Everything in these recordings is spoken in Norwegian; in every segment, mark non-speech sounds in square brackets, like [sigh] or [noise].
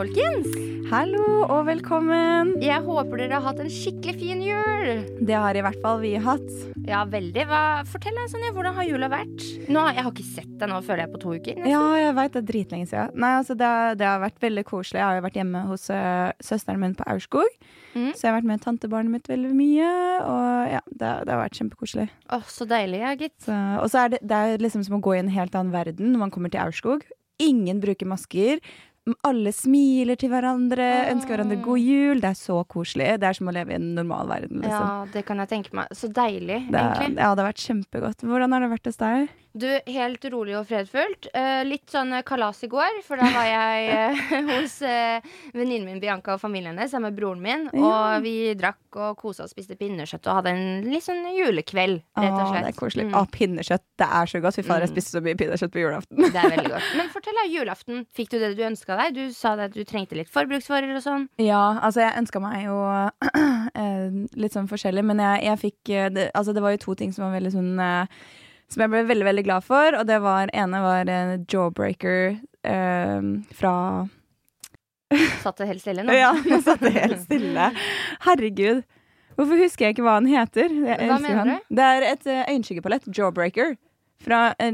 Folkens. Hallo og velkommen. Jeg håper dere har hatt en skikkelig fin jul. Det har i hvert fall vi hatt. Ja, veldig. Hva, fortell deg, Sonja, hvordan har jula vært? Nå, jeg har ikke sett deg nå, føler jeg, på to uker. nesten. Ja, jeg veit det er dritlenge siden. Nei, altså det, det har vært veldig koselig. Jeg har jo vært hjemme hos øh, søsteren min på Aurskog. Mm. Så jeg har vært med tantebarnet mitt veldig mye. Og ja, det, det har vært kjempekoselig. Åh, så deilig, ja, gitt. Så, og så er det, det er liksom som å gå i en helt annen verden når man kommer til Aurskog. Ingen bruker masker. Alle smiler til hverandre, Åh. ønsker hverandre god jul. Det er så koselig. Det er som å leve i en normal verden. Liksom. Ja, det kan jeg tenke meg. Så deilig, Det, egentlig. ja, det har vært kjempegodt. Hvordan har det vært hos deg? Du, helt rolig og fredfullt. Eh, litt sånn eh, kalas i går, for da var jeg [laughs] eh, [laughs] hos uh, venninnen min Bianca og familien hennes sammen med broren min. Ja. Og vi drakk og kosa og spiste pinnekjøtt og hadde en litt sånn julekveld, rett og Åh, slett. det er koselig. Mm. Å, pinnekjøtt. Det er så godt. Fy fader, jeg Mm. spiste så mye pinnekjøtt på julaften. Det er veldig [laughs] godt. Men fortell deg, julaften. Fikk du det du ønska deg? Du sa at du trengte litt forbruksvarer og sånn. Ja, altså jeg ønska meg jo [clears throat] eh, litt sånn forskjellig, men jeg, jeg fikk eh, det, Altså det var jo to ting som var veldig sånn eh, Som jeg ble veldig, veldig glad for, og det var ene var Jawbreaker eh, fra [laughs] Satt det helt stille nå? Ja, nå satt det helt stille. Herregud. Hvorfor husker jeg ikke hva han heter? Hva mener han. du? Det er et øyenskyggepalett. Jawbreaker. Fra eh,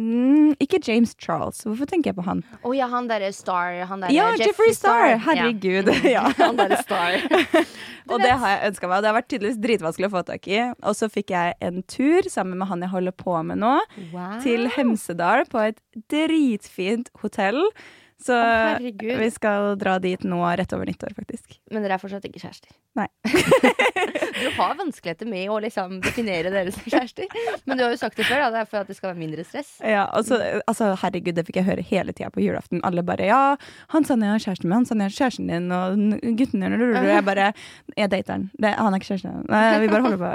Ikke James Charles. Hvorfor tenker jeg på han? Å ja, han derre Star. Han der Ja, Jeffrey Star! Ja. Herregud. [laughs] Ja. [laughs] Han derre Star. [laughs] Og det har jeg ønska meg. Og det har vært tydeligvis dritvanskelig å få tak i. Og så fikk jeg en tur sammen med han jeg holder på med nå, Wow. til Hemsedal på et dritfint hotell. Så herregud. vi skal dra dit nå rett over nyttår, faktisk. Men dere er fortsatt ikke kjærester? Nei. [laughs] du har vanskeligheter med å liksom definere dere som kjærester. Men du har jo sagt det før, da. Det er for at det skal være mindre stress. Ja, altså, altså, herregud, det fikk jeg høre hele tida på julaften. Alle bare 'ja, han Sanja har kjæresten min', han Sanja har kjæresten din, og gutten din og Jeg bare 'jeg dater han'. Han er ikke kjæresten min. Nei, vi bare holder på.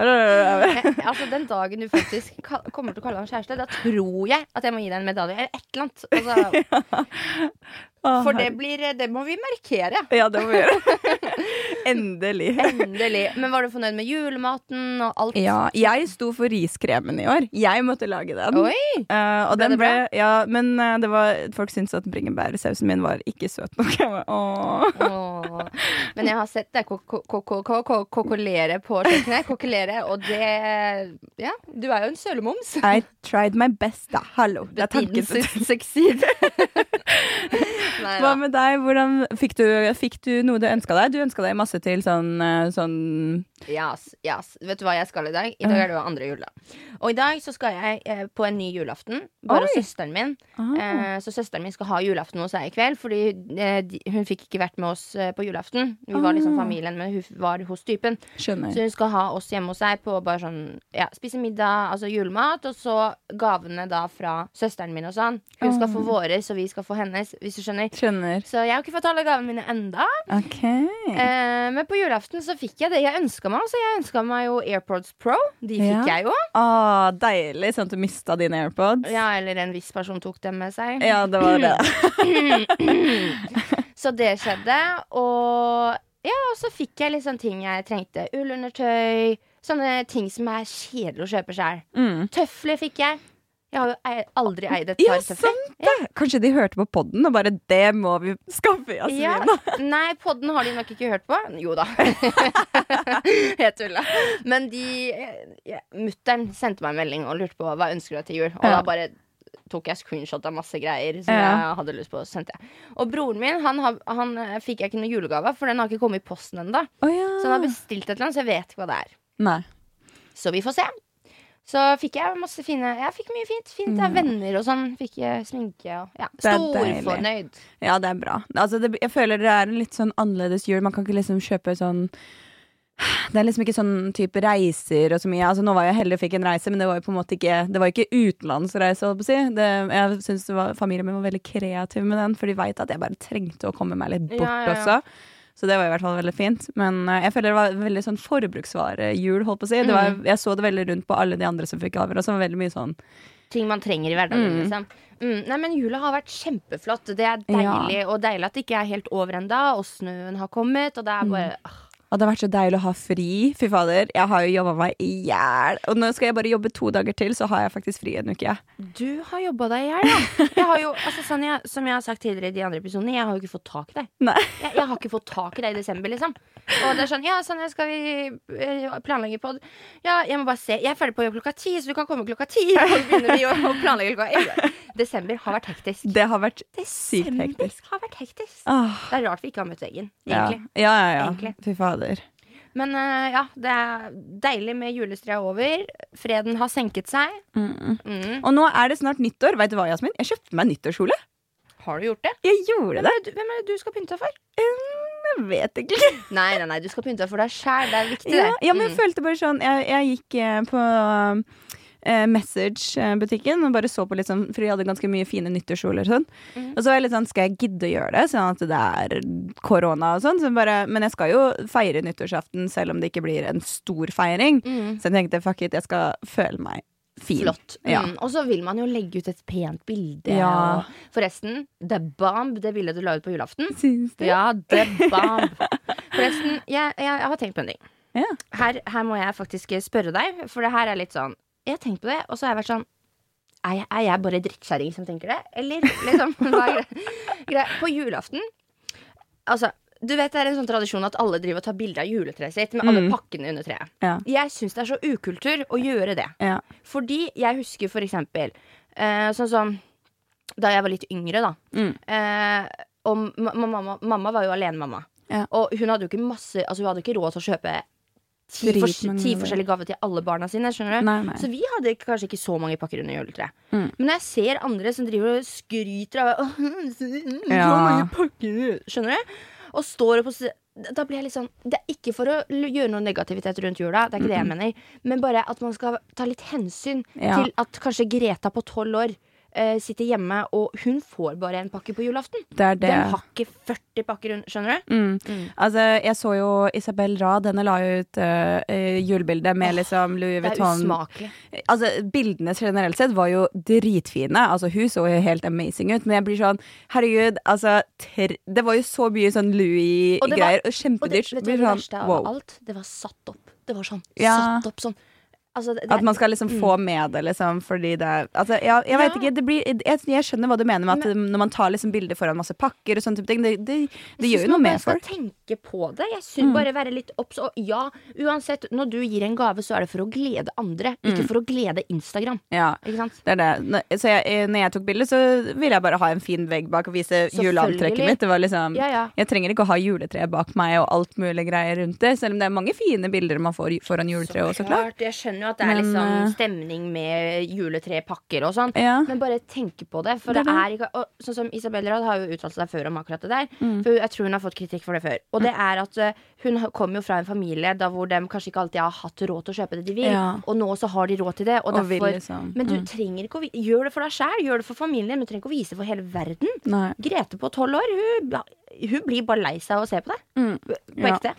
[laughs] Altså Den dagen du faktisk kommer til å kalle han kjæreste, da tror jeg at jeg må gi deg en medalje. Eller et eller annet. Altså, [laughs] for det, blir, det må vi markere. Ja, det må vi gjøre. [laughs] [laughs] Endelig. Endelig. Men var du fornøyd med julematen og alt? Ja, jeg sto for riskremen i år. Jeg måtte lage den. Oi! uh, Ble den det ble, ja, men uh, det var, folk syntes at bringebærsausen min var ikke søt nok. [laughs] Åh. Åh. Men jeg har sett deg ko- ko- ko- ko- ko- ko- kokolere på kjøkkenet. Kokolere, og det Ja, du er jo en sølemoms. I tried my best, da. Hallo. Det er tanken. som- succeed. [laughs] Hva med deg? Hvordan, fikk, du, fikk du noe du ønska deg? Du ønska deg masse til sånn, eh, sånn Yes, yes. Vet du hva jeg skal i dag? I dag er det jo andre jula. Og i dag så skal jeg eh, på en ny julaften. Bare hos Oi. søsteren min. ah. Eh, så søsteren min skal ha julaften hos seg i kveld, fordi eh, de, hun fikk ikke vært med oss eh, på julaften. Vi var liksom Ah. familien, men hun var hos typen. Skjønner. Så hun skal ha oss hjemme hos seg på bare sånn Ja, spise middag, altså julemat, og så gavene da fra søsteren min og sånn. Hun skal få våre, så vi skal få hennes, hvis du skjønner. Skjønner. Så jeg har ikke fått alle gavene mine enda. OK. Eh, men på julaften så fikk jeg det jeg ønska meg. Så jeg ønska meg jo AirPods Pro. De fikk Ja. jeg jo. Ah, deilig. Sånn at du mista dine AirPods. Ja, eller en viss person tok dem med seg. Ja, det var det. [clears throat] Så det skjedde. Og ja, og så fikk jeg sånne ting jeg trengte. Ullundertøy. Sånne ting som er kjedelig å kjøpe sjøl. Mm. Tøfler fikk jeg. Jeg har jo aldri eid et par tøfler. sant det! Kanskje de hørte på podden og bare 'det må vi skaffe oss'. Ja. [laughs] Nei, podden har de nok ikke hørt på. Jo da. [laughs] Helt tulla. Men de ja, Mutter'n sendte meg en melding og lurte på hva ønsker du deg til jul. Og Ja. da bare tok jeg screenshot av masse greier som Ja. jeg hadde lyst på. Og sendte jeg. Og broren min han, han eh, fikk jeg ikke noen julegave, for den har ikke kommet i posten ennå. Oh, ja. Så han har bestilt et eller annet, så jeg vet ikke hva det er. Nei. Så vi får se. Så fikk jeg masse fine Jeg fikk mye fint. Fint av venner og sånn. Fikk jeg sminke og ja. Mm. Storfornøyd. Ja, det er bra. Altså, det, jeg føler det er en litt sånn annerledes jul. Man kan ikke liksom kjøpe sånn Det er liksom ikke sånn type reiser og så mye. Altså, nå var jeg heldig og fikk en reise, men det var jo på en måte ikke Det var ikke utenlandsreise, holdt på å si. Det, jeg syns familien min var veldig kreativ med den, for de veit at jeg bare trengte å komme meg litt bort Ja, ja, ja. også. Så det var i hvert fall veldig fint. Men eh, jeg føler det var veldig sånn forbruksvarejul, holdt på å si. Det var, Mm. jeg så det veldig rundt på alle de andre som fikk gaver, og så var det veldig mye sånn ting man trenger i hverdagen. Mm. Liksom. Mm, nei, men jula har vært kjempeflott. Det er deilig, og deilig at det ikke er helt over ennå, og snøen har kommet, og det er bare ah, Og det har vært så deilig å ha fri. Fy fader, jeg har jo jobba meg i hjel. Og nå skal jeg bare jobbe to dager til, så har jeg faktisk fri en uke. Du har jobba deg i hjel, ja. Jeg har jo, altså, sånn jeg, som jeg har sagt tidligere i de andre episodene, jeg har jo ikke fått tak i deg. Jeg, jeg har ikke fått tak i deg i desember, liksom. Og det er sånn, ja, sånn skal vi eh, planlegge på Ja, jeg må bare se. Jeg er ferdig på jobb klokka ti, så du kan komme klokka ti. Og så begynner vi å planlegge klokka elleve. Desember har vært hektisk. Det har vært sykt Desember hektisk. har vært hektisk. Åh, Det er rart vi ikke har møtt veggen, ja. egentlig. ja, ja, ja. ja. Fy fader. Men eh, ja, det er deilig med julestria over. Freden har senket seg. Mm. Mm. Og nå er det snart nyttår. Vet du hva, Jasmin? Jeg kjøpte meg nyttårskjole. Har du gjort det? Jeg gjorde Hvem det. hvem er det du skal pynte for? Jeg vet ikke. [laughs] Nei, nei, nei, du skal pynte for deg sjæl. Det er viktig, Ja, det. ja, men jeg Mm. følte bare sånn Jeg, jeg gikk eh, på eh, Message-butikken og bare så på litt sånn For de hadde ganske mye fine nyttårskjoler og sånn. Mm. Og så var jeg litt sånn Skal jeg gidde å gjøre det, sånn at det er korona og sånn? Så bare, men jeg skal jo feire nyttårsaften selv om det ikke blir en stor feiring. Mm. Så jeg tenkte fuck it, jeg skal føle meg fin. Flott. Ja. Mm. Og så vil man jo legge ut et pent bilde. Ja. Forresten, The Bomb, det bildet du la ut på julaften. Syns du? Ja, The Bomb. Forresten, jeg, jeg, jeg har tenkt på en ting. Ja. Her, her må jeg faktisk spørre deg, for det her er litt sånn Jeg har tenkt på det, og så har jeg vært sånn Er jeg, er jeg bare drittkjerring som tenker det? Eller liksom? På julaften Altså, du vet det er en sånn tradisjon at alle driver og tar bilde av juletreet sitt med alle Mm. pakkene under treet. Ja. Jeg syns det er så ukultur å gjøre det. Ja. Fordi jeg husker for eksempel eh, Sånn som da jeg var litt yngre, da. Mm. Eh, og ma ma mamma, mamma var jo alenemamma. Ja. Og hun hadde jo ikke masse Altså hun hadde ikke råd til å kjøpe ti, fors Dritmange ti forskjellige gaver til alle barna sine. Skjønner du? Nei, nei. Så vi hadde kanskje ikke så mange pakker under juletreet. Mm. Men når jeg ser andre som driver og skryter av «Åh, så Ja. mange pakker Skjønner du? Og står opp og da blir jeg litt sånn Det er ikke for å gjøre noe negativitet rundt jula, det er ikke det jeg mener. Men bare at man skal ta litt hensyn Ja. til at kanskje Greta på tolv år eh, sitter hjemme, og hun får bare en pakke på julaften. Det er det. Den har ikke 40 pakker, skjønner du? Mm. Mm. Altså, jeg så jo Isabel Rad, henne la jo ut uh, julebilde med liksom Louis Det er Vuitton. usmakelig. Altså, Bildene generelt sett var jo dritfine. Altså, Hun så jo helt amazing ut. Men jeg blir sånn, herregud, altså Det var jo så mye sånn Og Louis-greier, og Og det, vet du det sånn, verste av wow. alt? Det var satt opp. Det var sånn Ja. satt opp sånn. Altså, det, At man skal liksom få Mm. med det, liksom, fordi det er Altså, ja, jeg vet Ja. ikke, det blir jeg, jeg skjønner hva du mener med at når man tar liksom bilder foran masse pakker og sånne type ting, det, det, det gjør jo noe man bare med skal folk. tenke på det. Jeg synes Mm. bare være litt obs. Og ja, uansett, når du gir en gave, så er det for å glede andre, Mm. ikke for å glede Instagram. Ja. Ikke sant? Det er det. Så jeg, eh, når jeg tok bilde, så ville jeg bare ha en fin vegg bak og vise juleantrekket mitt. Det var liksom Ja, ja. Jeg trenger ikke å ha juletreet bak meg og alt mulig greier rundt det. Selv om det er mange fine bilder man får foran juletreet òg, så klart. Jeg skjønner jo at det er Men, liksom eh, stemning med juletrepakker og sånn. Ja. Men bare tenke på det. For Det det er ikke og Sånn som Isabel Rad har jo uttalt seg før om akkurat det der. Mm. For jeg tror hun har fått kritikk for det før. Og det er at eh, hun kommer jo fra en familie da hvor de kanskje ikke alltid har hatt råd til å kjøpe det de vil. Ja. Og nå så har de råd til det. Og Og derfor liksom, Men du mm. trenger ikke å vi- Gjør det for deg sjæl, gjør det for familien. Men du trenger ikke å vise for hele verden. Nei. Grete på tolv år, hun, hun blir bare lei seg av å se på deg. Mm. På Ja.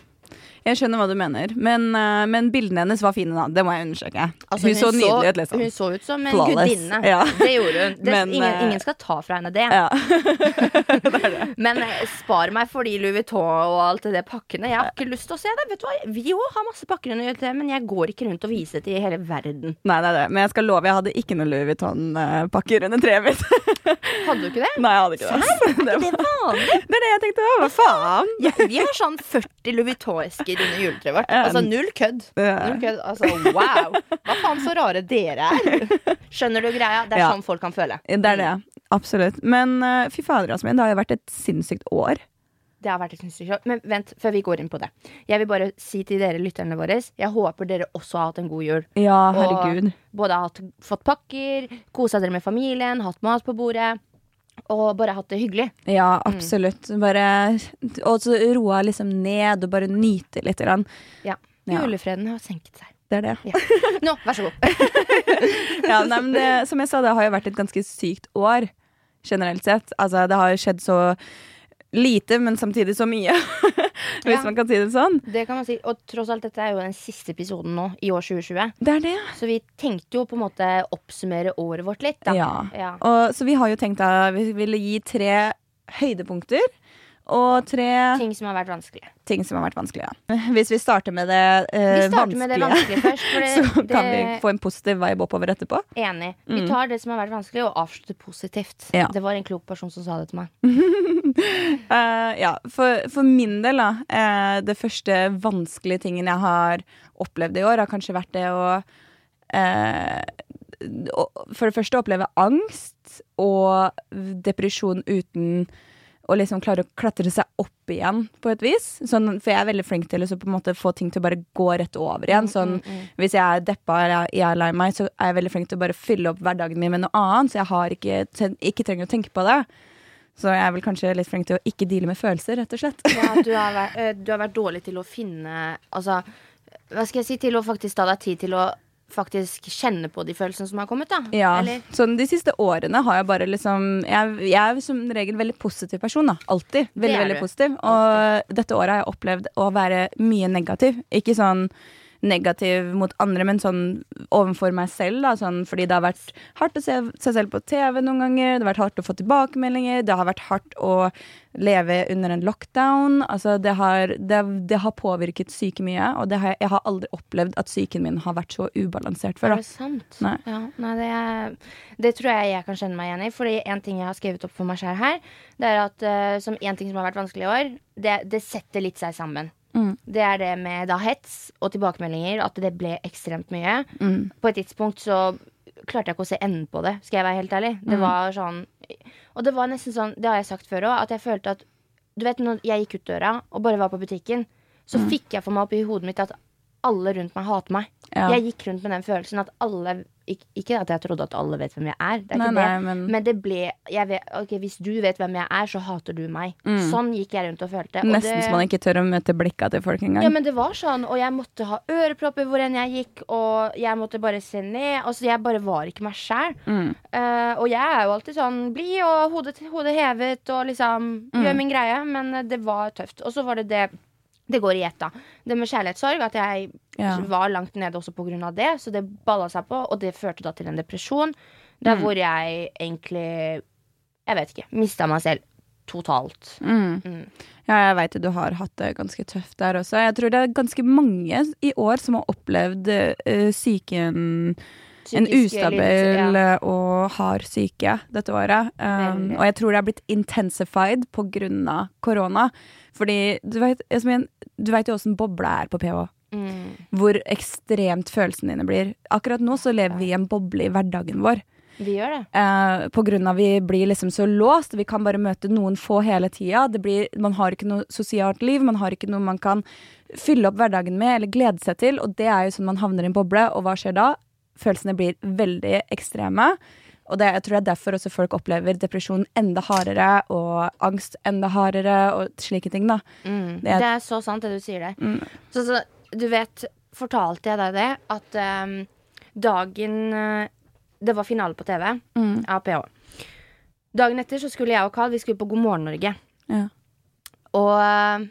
Jeg skjønner hva du mener, men, uh, men bildene hennes var fine, da. Det må jeg undersøke. Altså, hun, så nydelig ut, liksom. Hun så ut som en Flawless. gudinne. Ja. Det gjorde hun. Det, Men, ingen, eh, ingen skal ta fra henne det. Ja. [laughs] Men eh, spar meg for de Louis Vuitton og alt det pakkene. Jeg har ikke lyst til å se det. Vet du hva? Vi òg har masse pakker under juletreet, men jeg går ikke rundt og viser det til hele verden. Nei, det er det. men jeg skal love, jeg hadde ikke noen Louis Vuitton-pakker under treet mitt. [laughs] Hadde du ikke det? Nei, jeg hadde ikke det. [laughs] Det, Det er vanlig. det er det jeg tenkte. Hva faen? Ja, vi har sånn 40 Louis Vuitton-esker under juletreet vårt. Altså null kødd. Null kødd. Altså wow. Hva faen så rare dere er. Skjønner du greia? Det er Ja. sånn folk kan føle. Det er det. Absolutt. Men eh, fy fader, Jasmin, det har jo vært et sinnssykt år. Det har vært et sinnssykt år. Men vent, før vi går inn på det. Jeg vil bare si til dere lytterne våre Jeg håper dere også har hatt en god jul. Ja, Og både har fått pakker, kosa dere med familien, hatt mat på bordet. Og bare hatt det hyggelig. Ja, absolutt. Bare Og så roa liksom ned og bare nyte litt. Grann. Ja. Ja. Julefreden har senket seg. Det er det. Nå, vær så god. [laughs] Ja, nei, men det, som jeg sa, det har jo vært et ganske sykt år generelt sett. Altså, det har jo skjedd så lite, men samtidig så mye. [laughs] Hvis Ja. man kan si det sånn. Det kan man si. Og tross alt, dette er jo den siste episoden nå i år 2020. Det er det. Så vi tenkte jo på en måte oppsummere året vårt litt, da. Ja. Ja. Og, så vi har jo tenkt at vi ville gi tre høydepunkter. Og tre Ting som har vært vanskelige. ting som har vært vanskelige. [laughs] Hvis vi starter med det Vi eh, starter med det vanskelige, vanskelige først. [laughs] Det, så kan vi få en positiv vibe oppover etterpå. Enig. Vi Mm. tar det som har vært vanskelig, og avslutter positivt. Ja. Det var en klok person som sa det til meg. uh, [laughs] ja, for, for min del, da. Uh, det første vanskelige tingen jeg har opplevd i år, har kanskje vært det å uh, For det første oppleve angst og depresjon uten å liksom klare å klatre seg opp igjen, på et vis. Sånn, for jeg er veldig flink til å så på en måte få ting til å bare gå rett over igjen. Sånn, Hvis jeg er deppa eller jeg er lei meg, så er jeg veldig flink til å bare fylle opp hverdagen min med noe annet. Så jeg har ikke, ikke trenger å tenke på det. Så jeg er vel kanskje litt flink til å ikke deale med følelser, rett og slett. Ja, du, har vært, eh, du har vært dårlig til å finne Altså, hva skal jeg si, til å faktisk ta deg tid til å faktisk kjenne på de følelsene som har kommet, da. Ja, Eller? sånn De siste årene har jeg bare liksom Jeg, jeg er som regel veldig positiv person. da Alltid. Veldig, veldig du. positiv. Og dette året har jeg opplevd å være mye negativ. Ikke sånn negativ mot andre, men sånn overfor meg selv. Da, sånn, fordi det har vært hardt å se seg selv på TV noen ganger. Det har vært hardt å få tilbakemeldinger. Det har vært hardt å leve under en lockdown. Altså, det, har, det, det har påvirket syke mye, og det har, jeg har aldri opplevd at psyken min har vært så ubalansert før. Er det sant? Nei. Ja, nei det, det tror jeg jeg kan kjenne meg igjen i. Fordi en ting jeg har skrevet opp for meg selv her, det er at uh, som en ting som har vært vanskelig i år, det, det setter litt seg sammen. Mm. Det er det med da hets og tilbakemeldinger, at det ble ekstremt mye. Mm. På et tidspunkt så klarte jeg ikke å se enden på det, skal jeg være helt ærlig. Det Mm. var sånn Og det var nesten sånn, det har jeg sagt før òg, at jeg følte at Du vet når jeg gikk ut døra og bare var på butikken, så Mm. fikk jeg for meg opp i hodet mitt at alle rundt meg hater meg. Ja. Jeg gikk rundt med den følelsen at alle ikke, ikke at jeg trodde at alle vet hvem jeg er, det er Nei, nei, det. men- Men det ble vet, ok, Hvis du vet hvem jeg er, så hater du meg. Sånn gikk jeg rundt og følte. og Mm. Nesten det- så man ikke tør å møte blikka til folk engang. ja, men det var sånn, og jeg måtte ha ørepropper hvor enn jeg gikk, og jeg måtte bare se ned. Altså, jeg bare var ikke meg sjæl. Mm. og jeg er jo alltid sånn blid og hodet, hodet hevet og liksom Mm. gjør min greie, men det var tøft. Og så var det det det går i ett, da. Det med kjærlighetssorg, at jeg Ja. var langt nede også av det, så det balla seg på, og det førte da til en depresjon. Der Mm. hvor jeg egentlig, jeg vet ikke, mista meg selv totalt. Mm. Mm. Ja, jeg veit du har hatt det ganske tøft der også. Jeg tror det er ganske mange i år som har opplevd uh, psyken En ustabil ja. og hard syke dette året. Um, og jeg tror det er blitt intensified av korona. Fordi du vet, Yasmin, du vet jo åssen bobla er på PH. Mm. Hvor ekstremt følelsene dine blir. Akkurat nå så lever vi i en boble i hverdagen vår. Vi gjør det. Eh, på grunn av vi blir liksom så låst. Vi kan bare møte noen få hele tida. Man har ikke noe sosialt liv. Man har ikke noe man kan fylle opp hverdagen med eller glede seg til. Og det er jo sånn man havner i en boble. Og hva skjer da? Følelsene blir veldig ekstreme. Og det, jeg tror det er derfor også folk opplever depresjon enda hardere, og angst enda hardere, og slike ting, da. Mm. Det er- Det er så sant, det du sier der. Mm. Så, så, du vet, fortalte jeg deg det? At um, dagen eh, Det var finale på TV Mm. av PH. Dagen etter så skulle jeg og Carl Vi skulle på God morgen Norge. Ja. Og eh,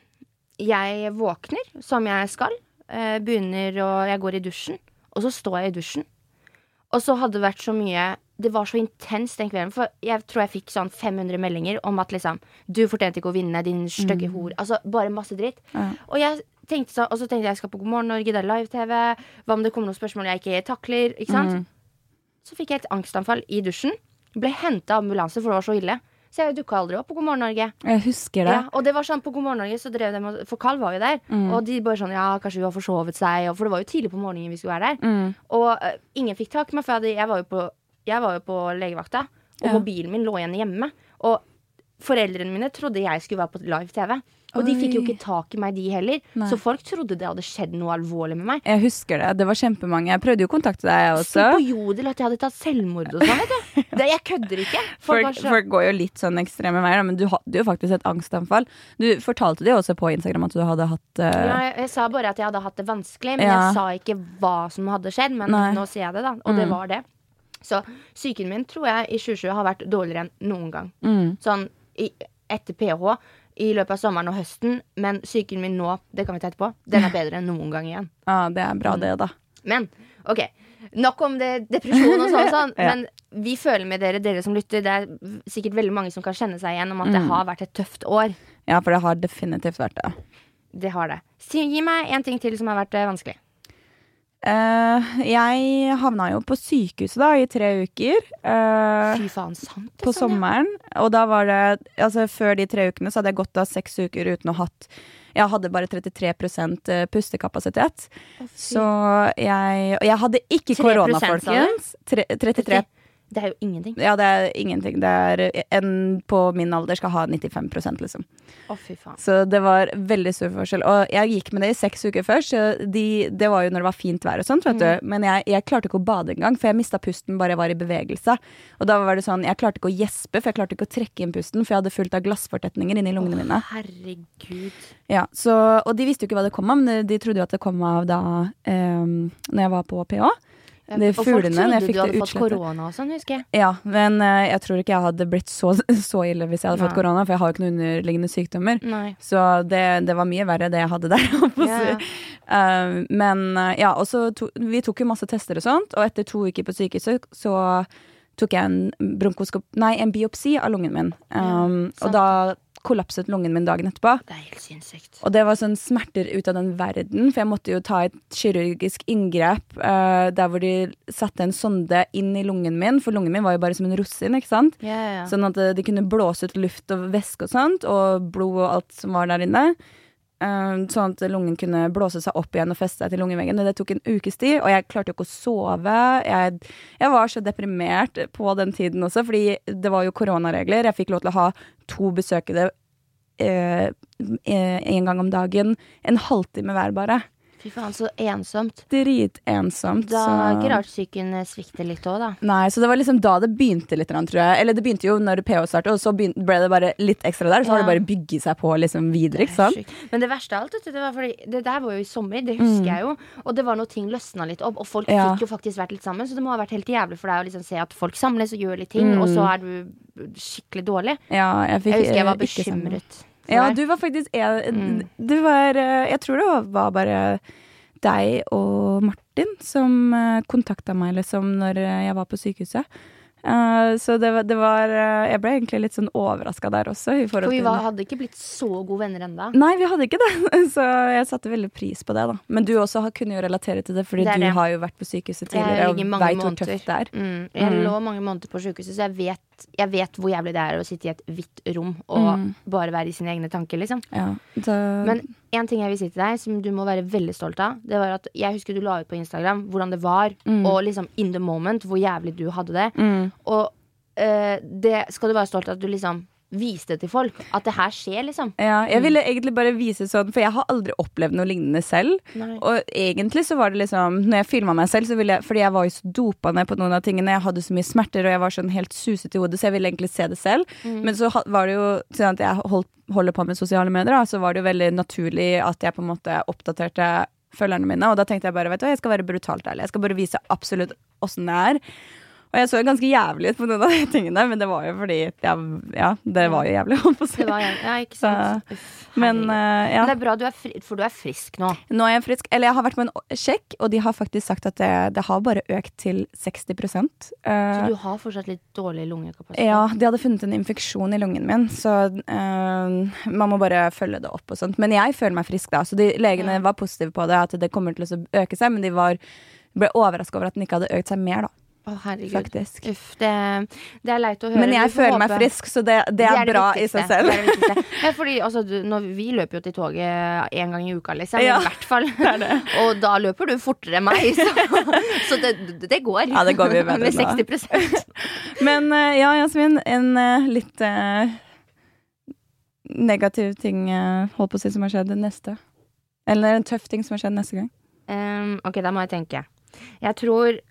jeg våkner som jeg skal. eh, begynner å Jeg går i dusjen, og så står jeg i dusjen. Og så hadde det vært så mye Det var så intenst den kvelden. For jeg tror jeg fikk sånn 500 meldinger om at liksom Du fortjente ikke å vinne, din stygge hor. Altså bare masse dritt. Ja. Og, jeg tenkte så, og så tenkte jeg jeg skal på God morgen Norge, det er live-TV. Hva om det kommer noen spørsmål jeg ikke takler? Ikke sant? Mm. Så fikk jeg et angstanfall i dusjen. Ble henta av ambulanse, for det var så ille. Så jeg dukka aldri opp på God morgen Norge. Jeg husker det. Ja, og det var sånn på God morgen Norge, så drev de For Carl var jo der. Mm. Og de bare sånn Ja, kanskje hun har forsovet seg. Og, for det var jo tidlig på morgenen vi skulle være der. Mm. Og uh, ingen fikk tak i meg, for jeg, jeg, var jo på, jeg var jo på legevakta. Og Ja. mobilen min lå igjen hjemme. Og foreldrene mine trodde jeg skulle være på live-TV. Og de fikk jo ikke tak i meg, de heller. Nei. Så folk trodde det hadde skjedd noe alvorlig med meg. Jeg husker det. Det var kjempemange. Jeg prøvde jo å kontakte deg, jeg Sto også. på Jodel at jeg hadde tatt selvmord og sånn, vet du. Jeg kødder ikke. Folk Folk, folk går jo litt sånn ekstreme veier, men du hadde jo faktisk et angstanfall. Du fortalte det jo også på Instagram at du hadde hatt uh... ja, jeg, jeg sa bare at jeg hadde hatt det vanskelig, men Ja. jeg sa ikke hva som hadde skjedd. Men Nei. nå sier jeg det, da. Og det Mm. var det. Så psyken min tror jeg i 2020 har vært dårligere enn noen gang. mm, Sånn i, etter PH. I løpet av sommeren og høsten, men psyken min nå, det kan vi ta etterpå, den er [laughs] bedre enn noen gang igjen. Ja, det er bra, det, da. Men OK, nok om det, depresjon og sånn, sånn. [laughs] Ja. Men vi føler med dere, dere som lytter. Det er sikkert veldig mange som kan kjenne seg igjen om at det Mm. har vært et tøft år. Ja, for det har definitivt vært det. Det har det. Si, gi meg en ting til som har vært eh, vanskelig. Eh, jeg havna jo på sykehuset da i tre uker. Uh, Fy faen, sant? på liksom, sommeren. Og da var det Altså, før de tre ukene så hadde jeg gått av seks uker uten å hatt Jeg hadde bare 33 pustekapasitet. Oh. Så jeg Og jeg hadde ikke 3%, korona, folkens. 33 Det er jo ingenting. Ja, det er ingenting. Det er en på min alder skal ha 95 liksom. Å, fy faen. Så det var veldig stor forskjell. Og jeg gikk med det i seks uker først. Så de, det var jo når det var fint vær og sånt, vet Mm. du. Men jeg, jeg klarte ikke å bade engang, for jeg mista pusten bare jeg var i bevegelse. Og da var det sånn, jeg klarte ikke å gjespe, for jeg klarte ikke å trekke inn pusten, for jeg hadde fullt av glassfortetninger inni lungene mine. Herregud. Ja, så, og de visste jo ikke hva det kom av, men de trodde jo at det kom av da um, når jeg var på PH. Ja, De og folk trodde du hadde fått korona og sånn, husker jeg. Ja, men uh, jeg tror ikke jeg hadde blitt så, [laughs] så ille hvis jeg hadde fått korona, for jeg har jo ikke noen underliggende sykdommer. Nei. Så det, det var mye verre det jeg hadde der. [laughs] Ja, uh. Eh, men uh, ja, og så to, vi tok jo masse tester og sånt, og etter to uker på sykehuset så tok jeg en bronkoskop... Nei, en biopsi av lungen min. Um, ja, og da kollapset lungen min dagen etterpå. Det er helt sinnssykt. Og det var sånn smerter ut av den verden, for jeg måtte jo ta et kirurgisk inngrep uh, der hvor de satte en sonde inn i lungen min, for lungen min var jo bare som en rosin, ikke sant? Yeah, ja. Sånn at eh, de kunne blåse ut luft og væske og sånt, og blod og alt som var der inne. Eh, sånn at lungen kunne blåse seg opp igjen og feste seg til lungeveggen. Det tok en ukes tid, og jeg klarte jo ikke å sove. Jeg, jeg var så deprimert på den tiden også, fordi det var jo koronaregler. Jeg fikk lov til å ha to besøkende én eh, en gang om dagen. En halvtime hver, bare. Fy faen, så ensomt. Dritensomt. Da så- psyken eh, svikter litt òg, da. Nei, så det var liksom da det begynte litt, tror jeg. Eller det begynte jo når PH startet, og så ble det bare litt ekstra der. Så har det bare bygget seg på liksom videre, ikke sant? Men det verste av alt, vet du, det var fordi Det der var jo i sommer, det husker jeg jo. Og det var når ting løsna litt opp, og folk Mm. Ja. fikk jo faktisk vært litt sammen. Så det må ha vært helt jævlig for deg å liksom se at folk samles og gjør litt ting, Mm. og så er du skikkelig dårlig. Ja, jeg fikk Jeg husker jeg var bekymret. Ja, du var faktisk en Mm. Du var eh, Jeg tror det var bare deg og Martin som kontakta meg, liksom, når eh, jeg var på sykehuset. Eh, så det var, det var eh, Jeg ble egentlig litt sånn overraska der også. For vi var, hadde ikke blitt så gode venner enda Nei, vi hadde ikke det, [laughs] så jeg satte veldig pris på det. da Men du også har, kunne jo relatere til det, fordi Det du det. har jo vært på sykehuset tidligere og veit hvor tøft det er. Mm. Jeg Mm. lå mange måneder på sykehuset, så jeg vet, jeg vet hvor jævlig det er å sitte i et hvitt rom og Mm. bare være i sine egne tanker, liksom. Ja, det... Men en ting jeg vil si til deg, som du må være veldig stolt av, det var at jeg husker du la ut på Instagram hvordan det var, Mm. og liksom in the moment, hvor jævlig du hadde det. Og eh, det skal du være stolt av at du liksom viste til folk. At det her skjer, liksom. Ja, jeg Mm. ville egentlig bare vise sånn, for jeg har aldri opplevd noe lignende selv. Nei. Og egentlig så var det liksom Når jeg filma meg selv, så ville jeg Fordi jeg var jo så dopa ned på noen av tingene. Jeg hadde så mye smerter, og jeg var sånn helt suset i hodet, så jeg ville egentlig se det selv. Mm. Men så var det jo at jeg holdt, holder på med sosiale medier, da, så var det jo veldig naturlig at jeg på en måte oppdaterte følgerne mine. Og da tenkte jeg bare vet du jeg skal være brutalt ærlig. Jeg skal bare vise absolutt åssen det er. Og jeg så ganske jævlig ut på noen av de tingene, men det var jo fordi Ja, ja det var jo jævlig, holdt på å si. Det var jævlig. Ja, ikke sant. Uff, Men eh, ja. Men det er bra, du er fri, for du er frisk nå. Nå er jeg frisk. Eller jeg har vært på en sjekk, og de har faktisk sagt at det, det har bare økt til 60 uh, Så uh, du har fortsatt litt dårlig lungekapasitet. Ja, de hadde funnet en infeksjon i lungen min, så uh, man må bare følge det opp og sånt. Men jeg føler meg frisk da, så de, legene Ja. var positive på det, at det kommer til å øke seg, men de var, ble overraska over at den ikke hadde økt seg mer, da, Å, herregud. faktisk. Uff, det, det er leit å høre. Men jeg føler håpe. meg frisk, så det, det er, bra i seg selv. Det er det [laughs] ja, fordi altså, du, når vi løper jo til toget én gang i uka, liksom. Ja, I hvert fall. [laughs] [laughs] Og da løper du fortere enn meg, så, så det, det går. Ja, det går mye bedre Med 60% Men eh, ja, Jasmin, en eh, litt uh, negativ ting uh, holdt på å si som har skjedd neste. Eller en tøff ting som har skjedd neste gang. um, Ok, da må jeg tenke. Jeg tror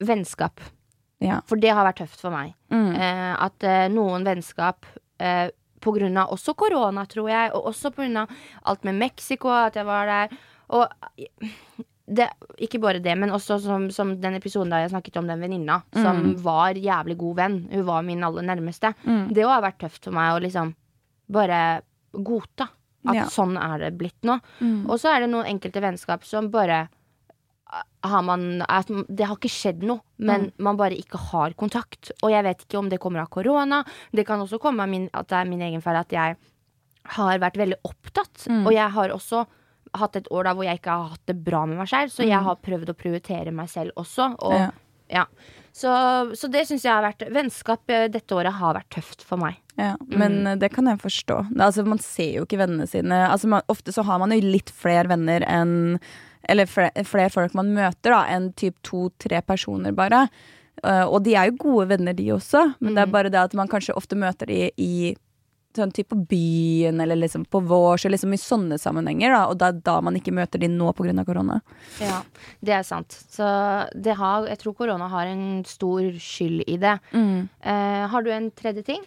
vennskap. Ja. For det har vært tøft for meg. Mm. Eh, at eh, noen vennskap eh, på grunn av også korona, tror jeg, og også på grunn av alt med Mexico, at jeg var der. Og det, ikke bare det, men også som, som den episoden da jeg snakket om den venninna som Mm. var jævlig god venn. Hun var min aller nærmeste. Mm. Det òg har vært tøft for meg å liksom bare godta at Ja. sånn er det blitt nå. Mm. Og så er det noen enkelte vennskap som bare har man at Det har ikke skjedd noe, men man bare ikke har kontakt. Og jeg vet ikke om det kommer av korona. Det kan også komme av min, at det er min egen feil at jeg har vært veldig opptatt. Og jeg har også hatt et år da hvor jeg ikke har hatt det bra med meg selv, så jeg har prøvd å prioritere meg selv også. Og, Ja. ja. Så, så det syns jeg har vært Vennskap eh, dette året har vært tøft for meg. Ja, men mm. det kan jeg forstå. Altså, man ser jo ikke vennene sine. Altså, man, ofte så har man jo litt flere venner enn Eller flere, flere folk man møter, da, enn typ to-tre personer, bare. Uh, og de er jo gode venner, de også, men det er bare det at man kanskje ofte møter de i sånn type på byen, eller liksom på vårs, eller liksom i sånne sammenhenger, da. Og det er da man ikke møter de nå pga. korona. Ja, det er sant. Så det har, jeg tror korona har en stor skyld i det. Eh, har du en tredje ting?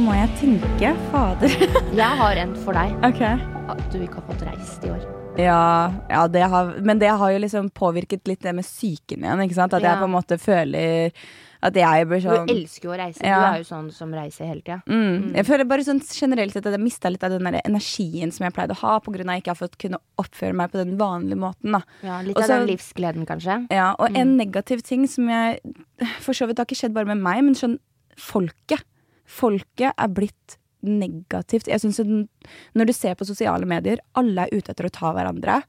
Nå må jeg tenke. Fader. [laughs] Jeg har en for deg. Okay. At du ikke har fått reist i år. Ja, ja det har, men det har jo liksom påvirket litt det med psyken igjen. Ikke sant? At jeg Ja. på en måte føler at jeg blir Du sånn elsker jo å reise. Ja. Du er jo sånn som reiser hele tida. mm, Jeg føler bare sånn generelt sett at jeg mista litt av den der energien som jeg pleide å ha, av at jeg ikke har fått kunne oppføre meg på den vanlige måten. da Ja, litt Også, av den livsgleden, kanskje. Ja, Og en negativ ting som jeg For så vidt har ikke skjedd bare med meg, men sånn folket. Folket er blitt negativt. Jeg synes Når du ser på sosiale medier, alle er ute etter å ta hverandre.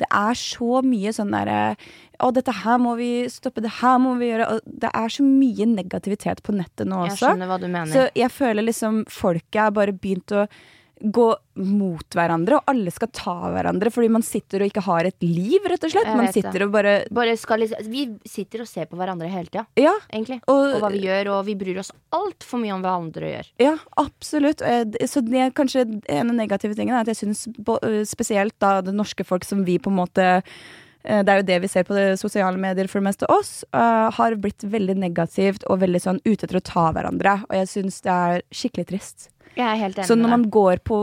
Det er så mye sånn derre Å, dette her må vi stoppe, det her må vi gjøre. Og det er så mye negativitet på nettet nå også. Jeg skjønner hva du mener. Så jeg føler liksom folket er bare begynt å gå mot hverandre, og alle skal ta hverandre fordi man sitter og ikke har et liv, rett og slett. Man det. sitter og bare Bare skal liksom, vi sitter og ser på hverandre hele tida, Ja. egentlig. Og- Og hva vi gjør, og vi bryr oss altfor mye om hva andre gjør. Ja, absolutt. Så det er kanskje en av de negative tingene er at jeg syns spesielt da det norske folk som vi på en måte eh, det er jo det vi ser på det sosiale medier for det meste oss, uh, har blitt veldig negativt og veldig sånn ute etter å ta hverandre. Og jeg syns det er skikkelig trist. Jeg er helt enig Så når man går, på,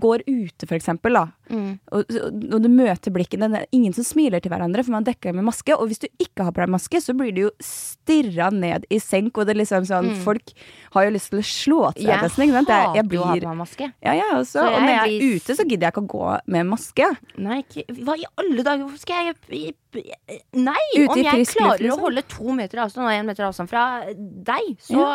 går ute, for eksempel, da, Mm. og, og du møter blikkene Det er ingen som smiler til hverandre, for man dekker med maske. Og hvis du ikke har på deg maske, så blir du jo stirra ned i senk. Og det er liksom sånn, folk har jo lyst til å slå til. Mm. Jeg nesten, ikke sant? Jeg, jeg å ha på meg maske. ja, jeg også. Så og når jeg jeg er ute, så gidder jeg ikke å gå med maske. Nei, ikke, hva i alle dager? Hvorfor skal jeg Nei! Om jeg frisk klarer liksom. å holde to meter avstand og én meter avstand fra deg, så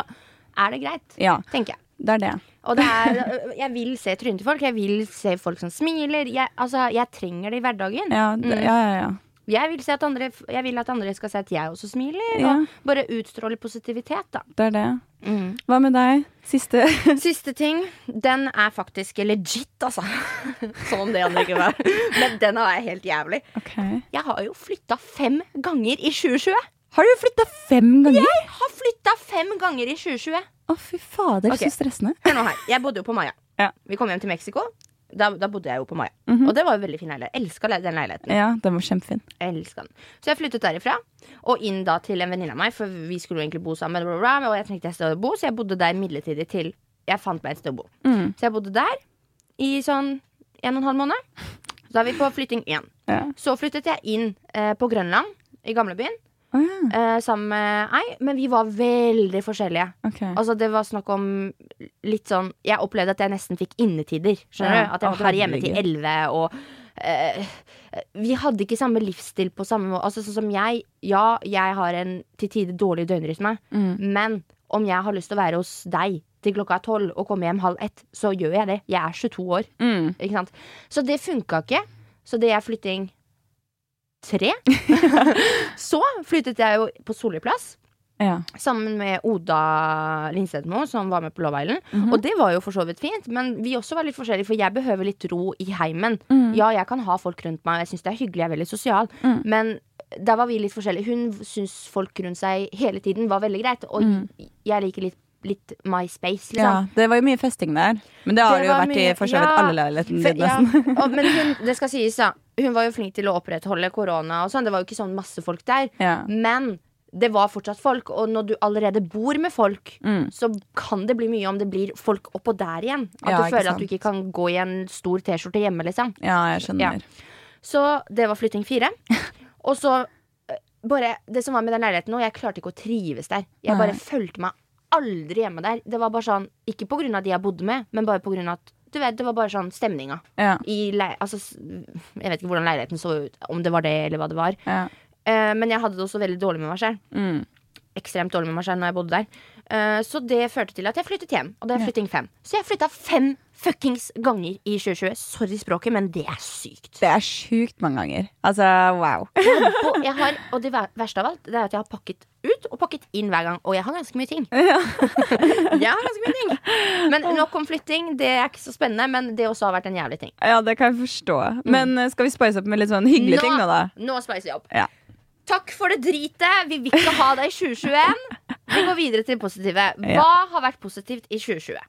er det greit. Ja, Tenker jeg. det er det. Og det er, [laughs] jeg vil se trynet til folk. Jeg vil se folk som smiler. Jeg, altså, jeg trenger det i hverdagen. Ja, det, Mm. ja, ja, ja. Jeg, vil se at andre, jeg vil at andre skal se at jeg også smiler, Ja. og bare utstråle positivitet, da. Det er det. Mm. Hva med deg? Siste [laughs] Siste ting, den er faktisk legit, altså. [laughs] Som om det andre ikke var. Men den er helt jævlig. Okay. Jeg har jo flytta fem ganger i 2020. Har du flytta fem ganger? Jeg har flytta fem ganger i 2020. Å, fy fader, okay. så stressende. Hør nå her. Jeg bodde jo på Maya. Ja. Vi kom hjem til Mexico. Da, da bodde jeg jo på Maya. Mhm. Og det var jo veldig fin leilighet. Elska den leiligheten. Ja, den var kjempefin. Elska den. Så jeg flyttet derifra og inn da til en venninne av meg, for vi skulle jo egentlig bo sammen. Bla, bla, bla, og jeg trengte et sted å bo, så jeg bodde der midlertidig til jeg fant meg et sted å bo. Mm. Så jeg bodde der i sånn en og en halv måned. Så da er vi på flytting én. Ja. Så flyttet jeg inn eh, på Grønland, i gamlebyen, Ja. eh, sammen med ei, men vi var veldig forskjellige. Okay. Altså Det var snakk om litt sånn Jeg opplevde at jeg nesten fikk innetider. Skjønner Ja. du? At jeg måtte være hjemme til elleve. Og eh, vi hadde ikke samme livsstil på samme måte. Altså Sånn som jeg. Ja, jeg har en til tider dårlig døgnrytme, Mm. men om jeg har lyst til å være hos deg til klokka er tolv og komme hjem halv ett, så gjør jeg det. Jeg er 22 år. Mm. Ikke sant? Så det funka ikke. Så det er flytting tre. [laughs] så flyttet jeg jo på Solli plass. Ja. Sammen med Oda Lindstedmo, som var med på Love Island. Mhm. Og det var jo for så vidt fint, men vi også var litt forskjellige, for jeg behøver litt ro i heimen. Mm. Ja, jeg kan ha folk rundt meg, jeg syns det er hyggelig, jeg er veldig sosial, Mm. men der var vi litt forskjellige. Hun syns folk rundt seg hele tiden var veldig greit, og Mm. jeg liker litt, litt my space, ja. liksom. Det var jo mye festing der. Men det har Det jo vært vært i for så vidt ja, alle leilighetene dine, ja, [laughs] og, men hun, det skal sies, da. Hun var jo flink til å opprettholde korona og sånn. Det var jo ikke sånn masse folk der. Ja. Men det var fortsatt folk, og når du allerede bor med folk, Mm. så kan det bli mye om det blir folk oppå der igjen. At Ja, du føler at du ikke kan gå i en stor T-skjorte hjemme, liksom. ja, jeg skjønner. Så det var flytting fire. [laughs] Og så eh, bare, Det som var med den leiligheten nå, jeg klarte ikke å trives der. Jeg Nei. bare følte meg aldri hjemme der. Det var bare sånn, Ikke av de jeg bodde med, men bare av at du vet, det var bare sånn stemninga. Ja. I altså, jeg vet ikke hvordan leiligheten så ut, om det var det eller hva det var. ja. Uh, men jeg hadde det også veldig dårlig med meg selv. Mm. Ekstremt dårlig med meg selv når jeg bodde der. Uh, så det førte til at jeg flyttet hjem. Og det er flytting fem. Så jeg flytta fem fuckings ganger i 2020. Sorry språket, men det er sykt. Det er sjukt mange ganger. Altså, wow. Jeg har, og det verste av alt Det er at jeg har pakket og pakket inn hver gang. Og jeg har ganske mye ting. [laughs] [laughs] jeg har ganske mye ting Men nok om flytting. Det er ikke så spennende, men det også har vært en jævlig ting. Ja, det kan jeg forstå. Men eh, skal vi spice opp med litt sånn hyggelige ting nå, da? Nå spicer vi opp. Ja. Takk for det dritet. Vi vil ikke ha deg i 2021. Vi går videre til det positive. [laughs] Hva Ja. har vært positivt i 2020?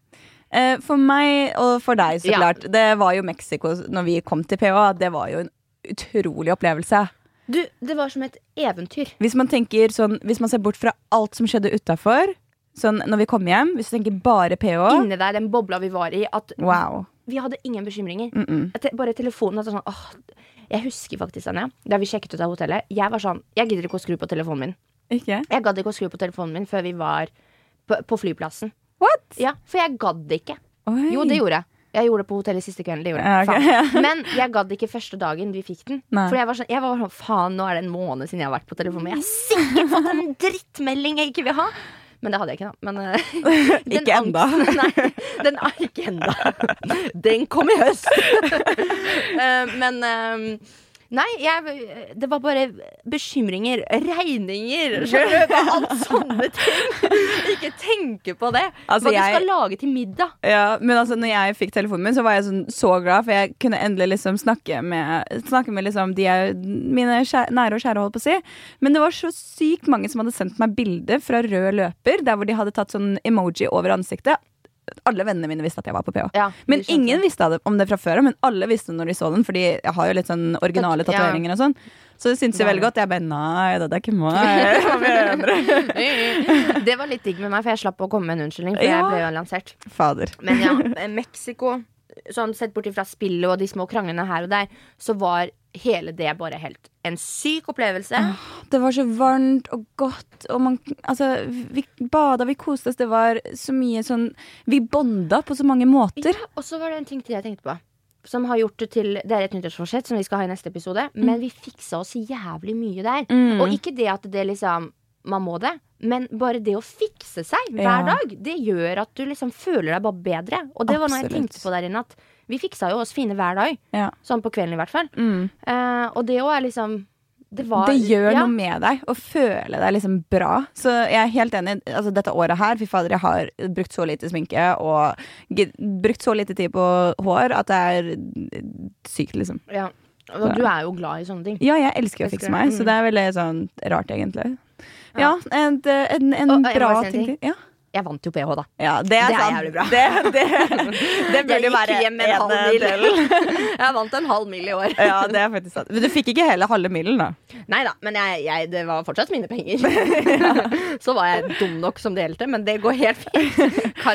Eh, For meg og for deg, så Ja. klart. Det var jo Mexico når vi kom til PH. Det var jo en utrolig opplevelse. Du, det var som et eventyr. Hvis man sånn Hvis man ser bort fra alt som skjedde utafor, sånn når vi kom hjem, hvis du tenker bare PH Inni der, den bobla vi var i, at Wow. vi hadde ingen bekymringer. Mm -mm. Bare telefonen sånn, åh, Jeg husker faktisk, Anja, da vi sjekket ut av hotellet Jeg var sånn, jeg gidder ikke å skru på telefonen min. Ikke? Jeg gadd ikke å skru på telefonen min før vi var på, på flyplassen. What? Ja, For jeg gadd ikke. Oi. Jo, det gjorde jeg. Jeg gjorde det på hotellet siste kvelden. Det gjorde Ja, jeg. ja. Faen. [laughs] Men jeg gadd ikke første dagen vi fikk den. Nei. For jeg var sånn, jeg var sånn Faen, nå er det en måned siden jeg har vært på telefonen. Jeg har sikkert fått en [laughs] drittmelding jeg ikke vil ha. Men det hadde jeg ikke, da. Men, [laughs] uh, Ikke enda. angsten- Nei, den er ikke enda. Den kom i høst. uh, men eh, Nei, jeg, det var bare bekymringer, regninger, [laughs] du? Alt sånne ting. Ikke tenke på det. Altså, Hva du skal lage til middag. Ja, men altså når jeg fikk telefonen min, så var jeg sånn, så glad, for jeg kunne endelig liksom snakke med, snakke med liksom de jeg, mine kjære, nære og kjære, holdt på å si. Men det var så sykt mange som hadde sendt meg bilder fra rød løper, der hvor de hadde tatt sånn emoji over ansiktet. Alle vennene mine visste at jeg var på PH. Ja, men ingen visste om det fra før men alle visste når de så den, fordi jeg har jo litt sånn originale tatoveringer og sånn. Så det syntes jo veldig godt. Jeg bare nei, det er ikke meg. [laughs] [laughs] Det var litt digg med meg, for jeg slapp å komme med en unnskyldning. For jeg ble jo lansert Fader. Men ja, eh, Mexico, sånn sett bort ifra spillet og de små kranglene her og der, så var hele det bare helt en syk opplevelse. Det var så varmt og godt, og man Altså, vi bada, vi koste oss, det var så mye sånn Vi bonda på så mange måter. Ja, og så var det en ting til jeg tenkte på. Som har gjort det til Det er et nyttårsforsett som vi skal ha i neste episode. Men vi fiksa oss jævlig mye der. Mm. Og ikke det at det liksom Man må det. Men bare det å fikse seg hver dag, det gjør at du liksom føler deg bare bedre. Og det var noe jeg tenkte på der inne, at vi fiksa jo oss fine hver dag. Ja. Sånn på kvelden i hvert fall. Mm. Uh, og det òg er liksom Det var Det gjør ja. noe med deg å føle deg liksom bra. Så jeg er helt enig. Altså, dette året her, fy fader, jeg har brukt så lite sminke og brukt så lite tid på hår at det er sykt, liksom. Ja. Og du er jo glad i sånne ting. Ja, jeg elsker å fikse meg, Mm. så det er veldig sånn rart, egentlig. Ja, en, en, en Og, bra si en ting ting. Ja. Jeg vant jo PH, da. Ja, det er, Det er jævlig bra. Det, det, det burde jo være med en halv mil. Del. [laughs] Jeg vant en halv mil i år. Ja, det er faktisk sant. Men du fikk ikke hele halve milen, da. Nei da, men jeg, jeg, det var fortsatt mine penger. [laughs] Så var jeg dum nok som delte, men det går helt fint.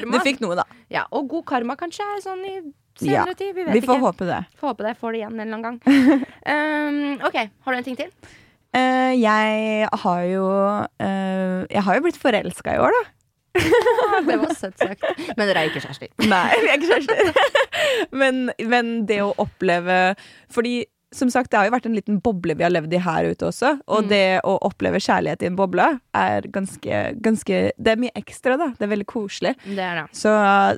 Du fikk noe, da. Ja, og god karma kanskje sånn i Ja, tid. Vi Vi får ikke. håpe det. Får håpe det. Får det igjen en eller annen gang. [laughs] Um, OK, har du en ting til? Uh, jeg har jo uh, Jeg har jo blitt forelska i år, da. Det var søtt sagt. [laughs] Men dere er ikke kjærester. Nei, vi er ikke kjærester. [laughs] men, men det å oppleve Fordi som sagt, det har jo vært en liten boble vi har levd i her ute også. Og Mm. det å oppleve kjærlighet i en boble er ganske, ganske Det er mye ekstra, da. Det er veldig koselig. Det er det. Så,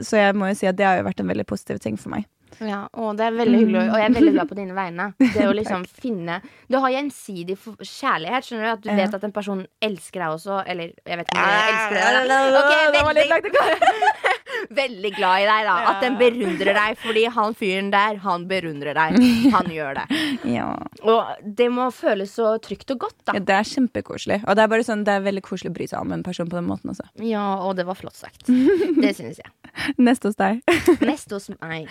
så jeg må jo si at det har jo vært en veldig positiv ting for meg. Ja, og det er veldig hyggelig, og jeg er veldig glad på dine vegne. Det å liksom [laughs] finne Du har gjensidig kjærlighet, skjønner du? At du Ja. vet at en person elsker deg også, eller jeg vet ikke om jeg elsker deg. da. Ok, Det var litt veldig, [laughs] veldig glad i deg, da. At den berundrer deg, fordi han fyren der, han berundrer deg. Han gjør det. [laughs] Ja. Og det må føles så trygt og godt, da. Ja, Det er kjempekoselig. Og det er bare sånn, det er veldig koselig å bry seg om en person på den måten også. Ja, og det var flott sagt. Det synes jeg. Neste hos deg. Neste hos meg.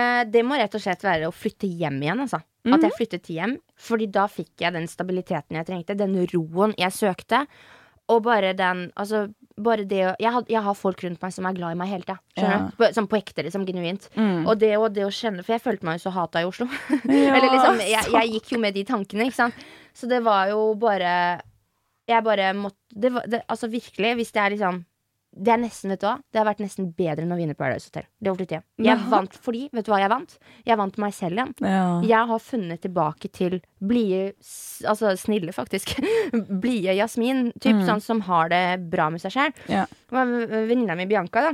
Eh, det må rett og slett være å flytte hjem igjen, altså. At jeg flyttet hjem. Fordi da fikk jeg den stabiliteten jeg trengte. Den roen jeg søkte. Og bare den Altså, bare det å jeg, har- jeg har folk rundt meg som er glad i meg hele tida. Ja. På- Sånn på ekte, liksom. Genuint. Mm. Og det, og det å kjenne For jeg følte meg jo så hata i Oslo. [laughs] Ja, Eller liksom, jeg, jeg gikk jo med de tankene, ikke sant. Så det var jo bare Jeg bare måtte det var, det, Altså virkelig, hvis det er liksom det er nesten, vet du hva Det har vært nesten bedre enn å vinne Paradise Hotel. Det flytte hjem. Jeg ja. vant fordi, vet du hva jeg vant? Jeg vant meg selv igjen. Ja. Jeg har funnet tilbake til blide Altså snille, faktisk. [laughs] blide Jasmin. Typ Mm. sånn som har det bra med seg sjøl. Ja. Venninna mi Bianca da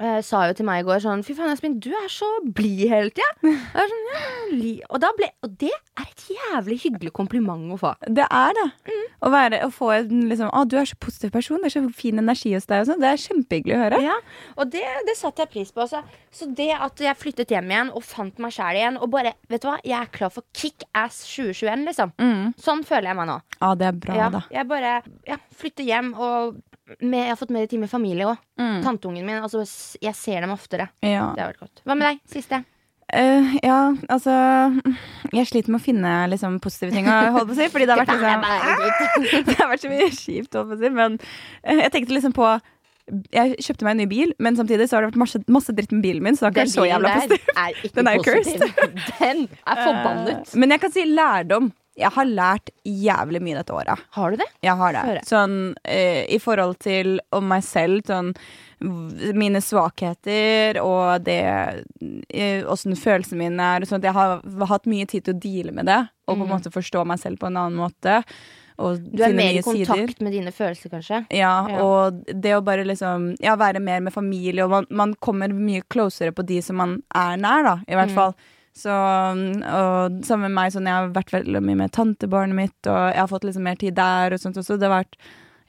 eh, sa jo til meg i går sånn Fy faen, Espen, du er så blid hele tida. [laughs] Jeg Sånn, ja, li- og, da ble, og det er et jævlig hyggelig kompliment å få. Det er det. Mm. Å, være, å få en liksom Å, du er så positiv person. Det er så fin energi hos deg. Og sånn. Det er kjempehyggelig å høre. Ja, og det, det satte jeg pris på. Altså. Så det at jeg flyttet hjem igjen og fant meg sjæl igjen, og bare Vet du hva, jeg er klar for kickass 2021, liksom. Mm. Sånn føler jeg meg nå. Ja, det er bra, Ja, da. jeg bare ja, flytter hjem, og med, jeg har fått mer tid med familie òg. Mm. Tanteungen min. Altså, jeg ser dem oftere. Ja. Det har vært godt. Hva med deg? Siste? Uh, ja, altså Jeg sliter med å finne liksom, positive ting å holde på å si. Fordi det har vært, [laughs] liksom, [laughs] [laughs] det har vært så mye kjipt, holdt på å si. Men uh, jeg tenkte liksom på Jeg kjøpte meg en ny bil, men samtidig så har det vært masse, masse dritt med bilen min. Så det er ikke så jævla positivt. er ikke Den er jo positiv. Den er forbannet. Uh, Men jeg kan si lærdom. Jeg har lært jævlig mye dette året. Har du det? Jeg har det. Sånn eh, i forhold til om meg selv, sånn mine svakheter og det eh, Åssen følelsene mine er. Og sånt. Jeg har hatt mye tid til å deale med det og på en Mm. måte forstå meg selv på en annen måte. Du er mer i kontakt sider. med dine følelser, kanskje? Ja, Ja. og det å bare liksom Ja, være mer med familie, og man, man kommer mye closere på de som man er nær, da, i hvert Mm. fall. Så, og sammen med meg, sånn, jeg har vært veldig mye med tantebarnet mitt, og jeg har fått liksom mer tid der, og sånt også. Det har vært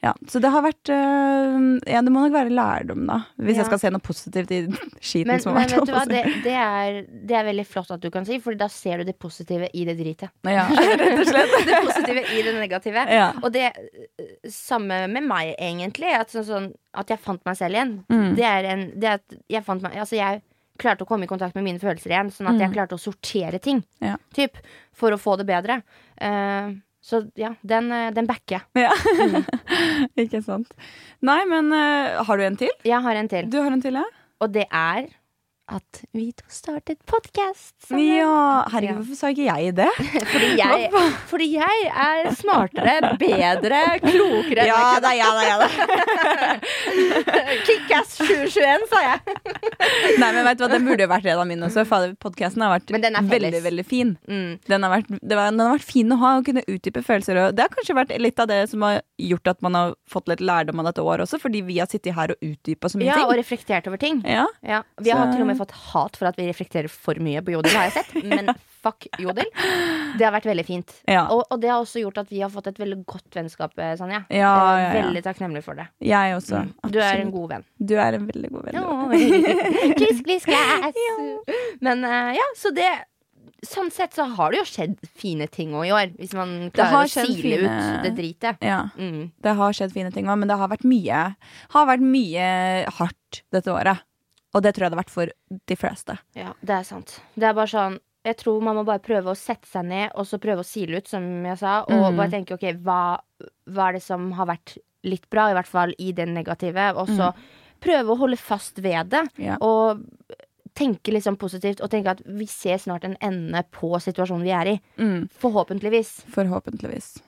ja, så det har vært øh, Ja, det må nok være lærdom, da. Hvis Ja. jeg skal se noe positivt i skiten Men, som har men vært. vet du hva, det, det, er, det er veldig flott at du kan si, for da ser du det positive i det dritet. Ja, [laughs] rett og slett. [laughs] det positive i det negative. Ja. Og det eh, samme med meg, egentlig. At, sånn, sånn, at jeg fant meg selv igjen. Mm. Det er en det at jeg fant meg Altså, jeg klarte å komme i kontakt med mine følelser igjen, sånn at jeg Mm. klarte å sortere ting. Ja. Typ, for å få det bedre. Uh, så ja, den, eh, den backer jeg. Ja. [laughs] Ikke sant. Nei, men uh, har du en til? Jeg har en til. Du har en til, ja? Og det er at vi to startet podkast. Ja, herregud, Ja. hvorfor sa ikke jeg det? [laughs] Fordi jeg, fordi jeg er smartere, bedre, klokere Ja da, ja da, ja da. Kickass 2021, sa jeg. Nei, men vet du hva, den burde jo vært en av mine også. Podkasten har vært den veldig, veldig fin. Mm. Den har, vært, det var, den har vært fin å ha og kunne utdype følelser. Og det har kanskje vært litt av det som har gjort at man har fått litt lærdom av dette året også, fordi vi har sittet her og utdypa så mye Ja, og reflektert over ting. Ja, Ja, vi har Så- til og med fått hat for at vi reflekterer for mye på Jodel, har jeg sett. Men fuck Jodel. Det har vært veldig fint. ja. Og, og det har også gjort at vi har fått et veldig godt vennskap, eh, Sanja. Ja, Jeg ja, er veldig takknemlig for det. Jeg også. Mm. Du er en god venn. Du er en veldig god venn. du. Kliss, kliss, klass. Men uh, ja, så det Sånn sett så har det jo skjedd fine ting òg i år, hvis man klarer å sile fine- ut det dritet. Ja, Mm. det har skjedd fine ting òg, men det har vært mye Har vært mye hardt dette året. Og det tror jeg det har vært for de fleste. Ja, det er sant. Det er bare sånn Jeg tror man må bare prøve å sette seg ned og så prøve å sile ut, som jeg sa, og Mm. bare tenke OK, hva, hva er det som har vært litt bra, i hvert fall i det negative, og så prøve å holde fast ved det. Ja. Og tenke liksom positivt, og tenke at vi ser snart en ende på situasjonen vi er i. Mm, Forhåpentligvis. forhåpentligvis.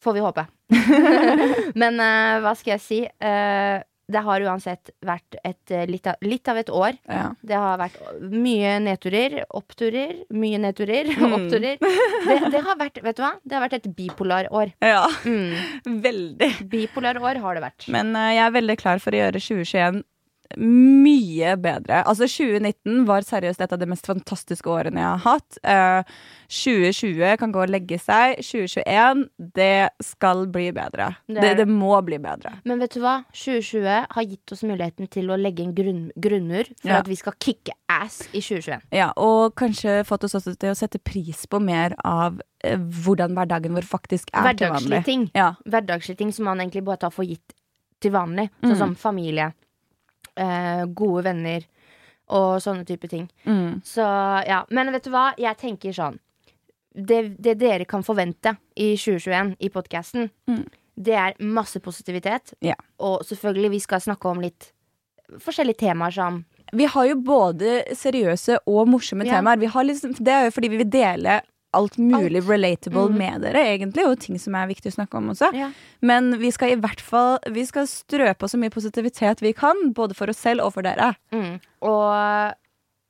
Får vi håpe. [laughs] [laughs] Men uh, hva skal jeg si? Eh, det har uansett vært et, eh, litt, av, litt av et år. Ja. Det har vært mye nedturer, oppturer, mye nedturer, Mm. [laughs] oppturer. Det, det har vært, vet du hva? Det har vært et bipolar år. ja. Mm. [laughs] Veldig. Bipolar år har det vært. Men uh, jeg er veldig klar for å gjøre 2021 mye bedre. Altså 2019 var seriøst et av de mest fantastiske årene jeg har hatt. Uh, 2020 kan gå og legge seg. 2021, det skal bli bedre. Det Det, det, må bli bedre. Men vet du hva? 2020 har gitt oss muligheten til å legge en grunn, grunnmur for Ja. at vi skal kicke ass i 2021. Ja, og kanskje fått oss også til å sette pris på mer av uh, hvordan hverdagen vår faktisk er til vanlig. ting. Ja. Hverdagslige ting som man egentlig bare tar for gitt til vanlig. Mm. Sånn som familie, eh, gode venner og sånne type ting. Mm. Så ja, Men vet du hva? Jeg tenker sånn Det, det dere kan forvente i 2021 i podkasten, Mm. det er masse positivitet. Ja. Og selvfølgelig, vi skal snakke om litt forskjellige temaer som Vi har jo både seriøse og morsomme Ja. temaer. Vi har liksom, det er jo fordi vi vil dele alt mulig Alt. relatable Mm. med dere, egentlig, og ting som er viktig å snakke om også. Ja. Men vi skal i hvert fall Vi skal strø på så mye positivitet vi kan, både for oss selv og for dere. Mm. Og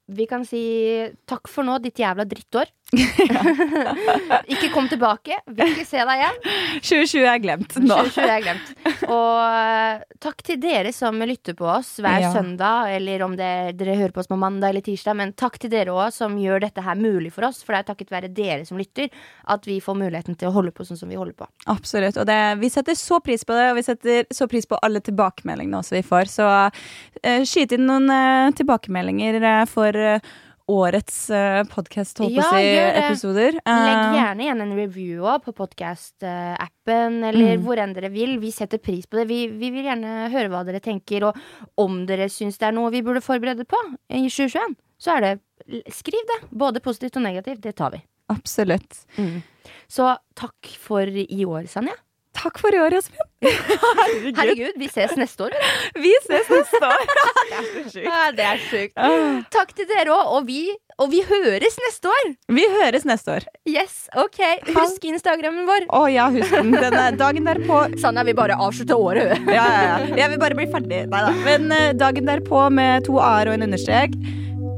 vi kan si takk for nå, ditt jævla drittår. [laughs] ikke kom tilbake. Vil ikke se deg igjen. 2020 er glemt nå. 2020 er glemt. Og eh, takk til dere som lytter på oss hver Ja. søndag, eller om det, dere hører på oss på mandag eller tirsdag. Men takk til dere òg som gjør dette her mulig for oss. For det er takket være dere som lytter, at vi får muligheten til å holde på sånn som vi holder på. Absolutt. Og det, vi setter så pris på det, og vi setter så pris på alle tilbakemeldingene også vi får. Så uh, skyt inn noen uh, tilbakemeldinger uh, for eh, årets uh, podkast, holdt på Ja. Legg Eh, gjerne igjen en review på podkast-appen, eller Mm. hvor enn dere vil. Vi setter pris på det. Vi, vi vil gjerne høre hva dere tenker, og om dere syns det er noe vi burde forberede på i 2021, så er det Skriv det. Både positivt og negativt. Det tar vi. absolutt. Så takk for i år, Sanja. Takk for i år, Jasmin. [laughs] Herregud. Herregud, vi ses neste år. [laughs] Vi ses neste år. [laughs] det er så sjukt. Ja, det er sjukt. Ah. Takk til dere òg, og, vi- og vi høres neste år! Vi høres neste år. Yes, ok. Husk Instagrammen vår. Å ja, husk den. Denne dagen derpå Sanna vil bare avslutte året. ja, ja, ja. Jeg vil bare bli ferdig. Neida. Men eh, dagen derpå med to a-er og en understrek.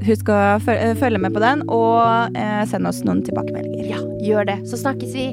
Husk å følge med på den, og eh, send oss noen tilbakemeldinger. Ja, gjør det. Så snakkes vi.